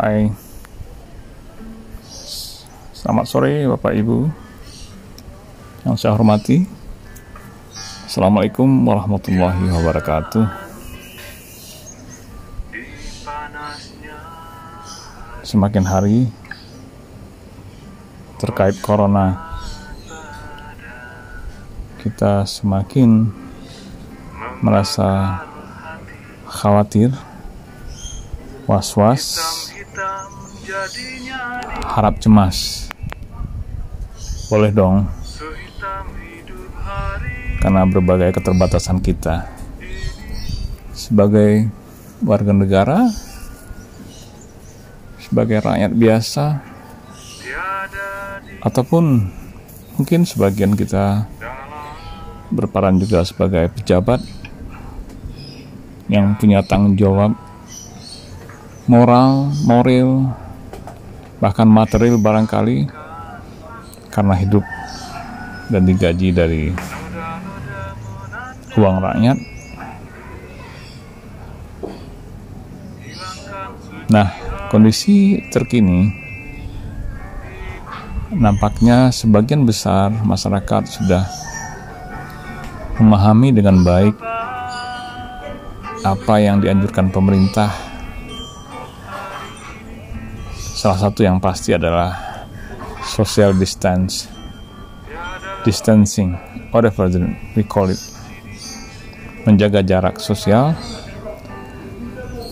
Hai. Selamat sore Bapak Ibu. Yang saya hormati. Assalamualaikum warahmatullahi wabarakatuh. Semakin hari Terkait Corona Kita semakin Merasa Khawatir Was-was harap cemas. Boleh dong. Karena berbagai keterbatasan kita. Sebagai warga negara sebagai rakyat biasa ataupun mungkin sebagian kita berperan juga sebagai pejabat yang punya tanggung jawab moral, moral, bahkan material barangkali karena hidup dan digaji dari uang rakyat. Nah, kondisi terkini nampaknya sebagian besar masyarakat sudah memahami dengan baik apa yang dianjurkan pemerintah Salah satu yang pasti adalah social distance, distancing, whatever we call it. Menjaga jarak sosial,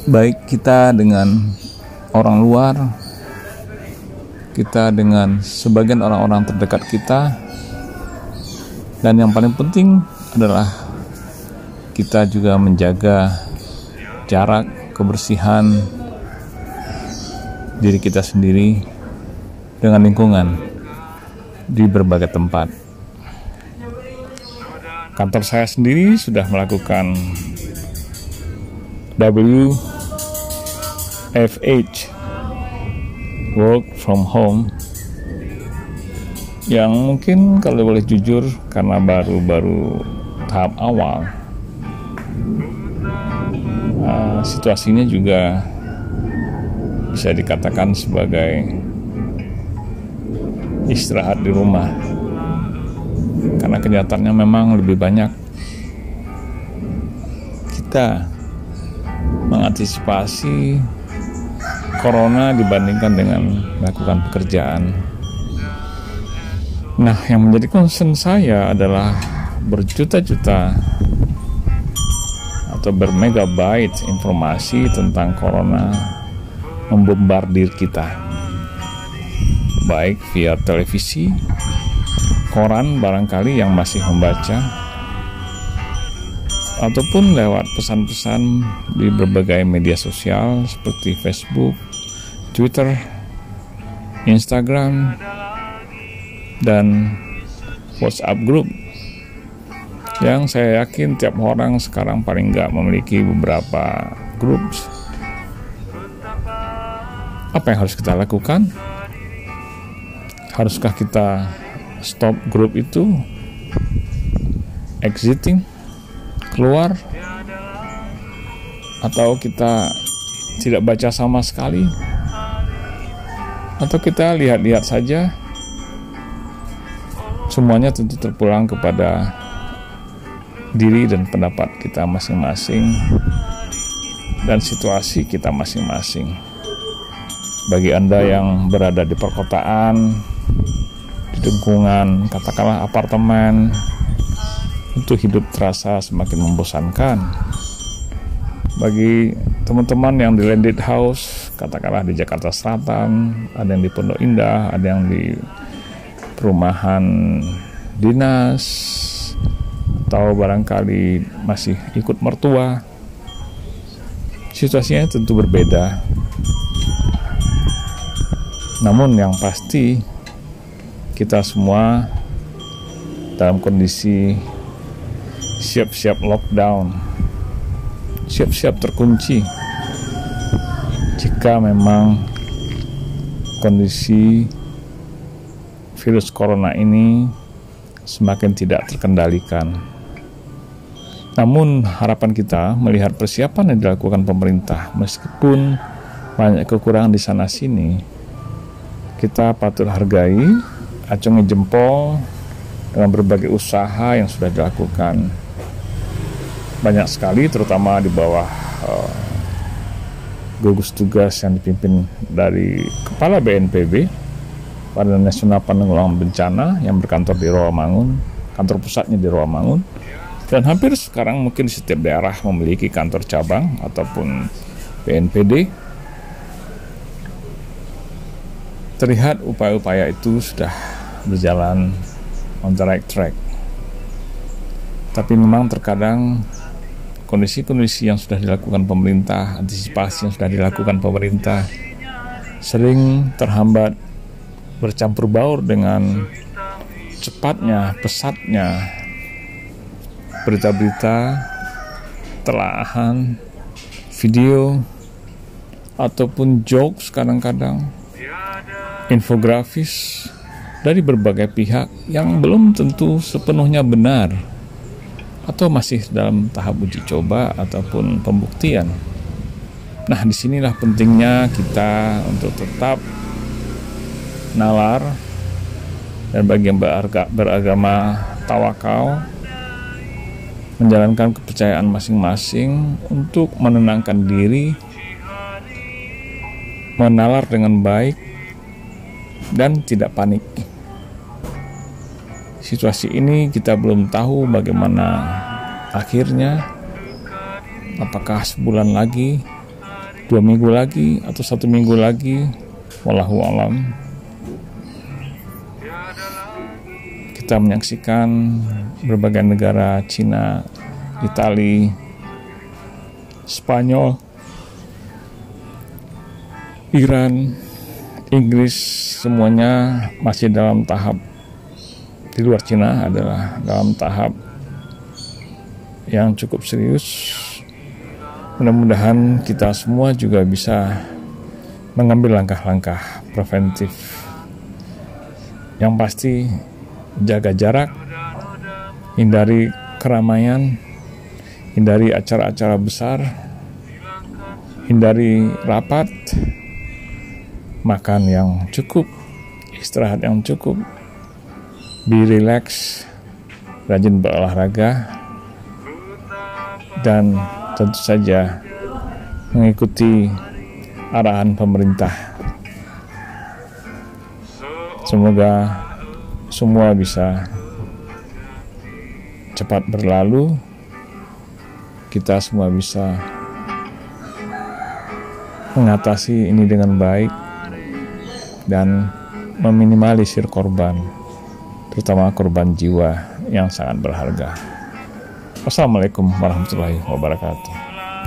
baik kita dengan orang luar, kita dengan sebagian orang-orang terdekat kita, dan yang paling penting adalah kita juga menjaga jarak, kebersihan, diri kita sendiri dengan lingkungan di berbagai tempat. Kantor saya sendiri sudah melakukan WFH work from home yang mungkin kalau boleh jujur karena baru-baru tahap awal uh, situasinya juga bisa dikatakan sebagai istirahat di rumah. Karena kenyataannya memang lebih banyak kita mengantisipasi corona dibandingkan dengan melakukan pekerjaan. Nah yang menjadi concern saya adalah berjuta-juta atau bermegabyte informasi tentang corona membombardir kita. Baik via televisi koran barangkali yang masih membaca ataupun lewat pesan-pesan di berbagai media sosial seperti Facebook, Twitter, Instagram, dan WhatsApp group. Yang saya yakin tiap orang sekarang paling nggak memiliki beberapa grup apa yang harus kita lakukan? Haruskah kita stop grup itu? Exiting? Keluar? Atau kita tidak baca sama sekali? Atau kita lihat-lihat saja? Semuanya tentu terpulang kepada diri dan pendapat kita masing-masing dan situasi kita masing-masing bagi Anda yang berada di perkotaan, di lingkungan, katakanlah apartemen, untuk hidup terasa semakin membosankan. Bagi teman-teman yang di landed house, katakanlah di Jakarta Selatan, ada yang di Pondok Indah, ada yang di perumahan dinas, atau barangkali masih ikut mertua, situasinya tentu berbeda namun yang pasti kita semua dalam kondisi siap-siap lockdown, siap-siap terkunci. Jika memang kondisi virus corona ini semakin tidak terkendalikan. Namun harapan kita melihat persiapan yang dilakukan pemerintah meskipun banyak kekurangan di sana sini kita patut hargai acungi jempol dengan berbagai usaha yang sudah dilakukan. Banyak sekali terutama di bawah uh, gugus tugas yang dipimpin dari kepala BNPB pada Nasional Penanggulangan Bencana yang berkantor di Rawamangun kantor pusatnya di Rawamangun. Dan hampir sekarang mungkin setiap daerah memiliki kantor cabang ataupun BNPD terlihat upaya-upaya itu sudah berjalan on the right track. Tapi memang terkadang kondisi-kondisi yang sudah dilakukan pemerintah, antisipasi yang sudah dilakukan pemerintah sering terhambat bercampur baur dengan cepatnya, pesatnya berita-berita, telaahan, video, ataupun jokes kadang-kadang infografis dari berbagai pihak yang belum tentu sepenuhnya benar atau masih dalam tahap uji coba ataupun pembuktian. Nah, di sinilah pentingnya kita untuk tetap nalar dan bagi yang beragama tawakal menjalankan kepercayaan masing-masing untuk menenangkan diri menalar dengan baik dan tidak panik. Situasi ini kita belum tahu bagaimana akhirnya. Apakah sebulan lagi, dua minggu lagi, atau satu minggu lagi? Wallahu alam. Kita menyaksikan berbagai negara Cina, Itali, Spanyol, Iran, Inggris semuanya masih dalam tahap di luar Cina adalah dalam tahap yang cukup serius. Mudah-mudahan kita semua juga bisa mengambil langkah-langkah preventif. Yang pasti jaga jarak, hindari keramaian, hindari acara-acara besar, hindari rapat, makan yang cukup, istirahat yang cukup, be relax, rajin berolahraga, dan tentu saja mengikuti arahan pemerintah. Semoga semua bisa cepat berlalu, kita semua bisa mengatasi ini dengan baik dan meminimalisir korban, terutama korban jiwa yang sangat berharga. Wassalamualaikum warahmatullahi wabarakatuh.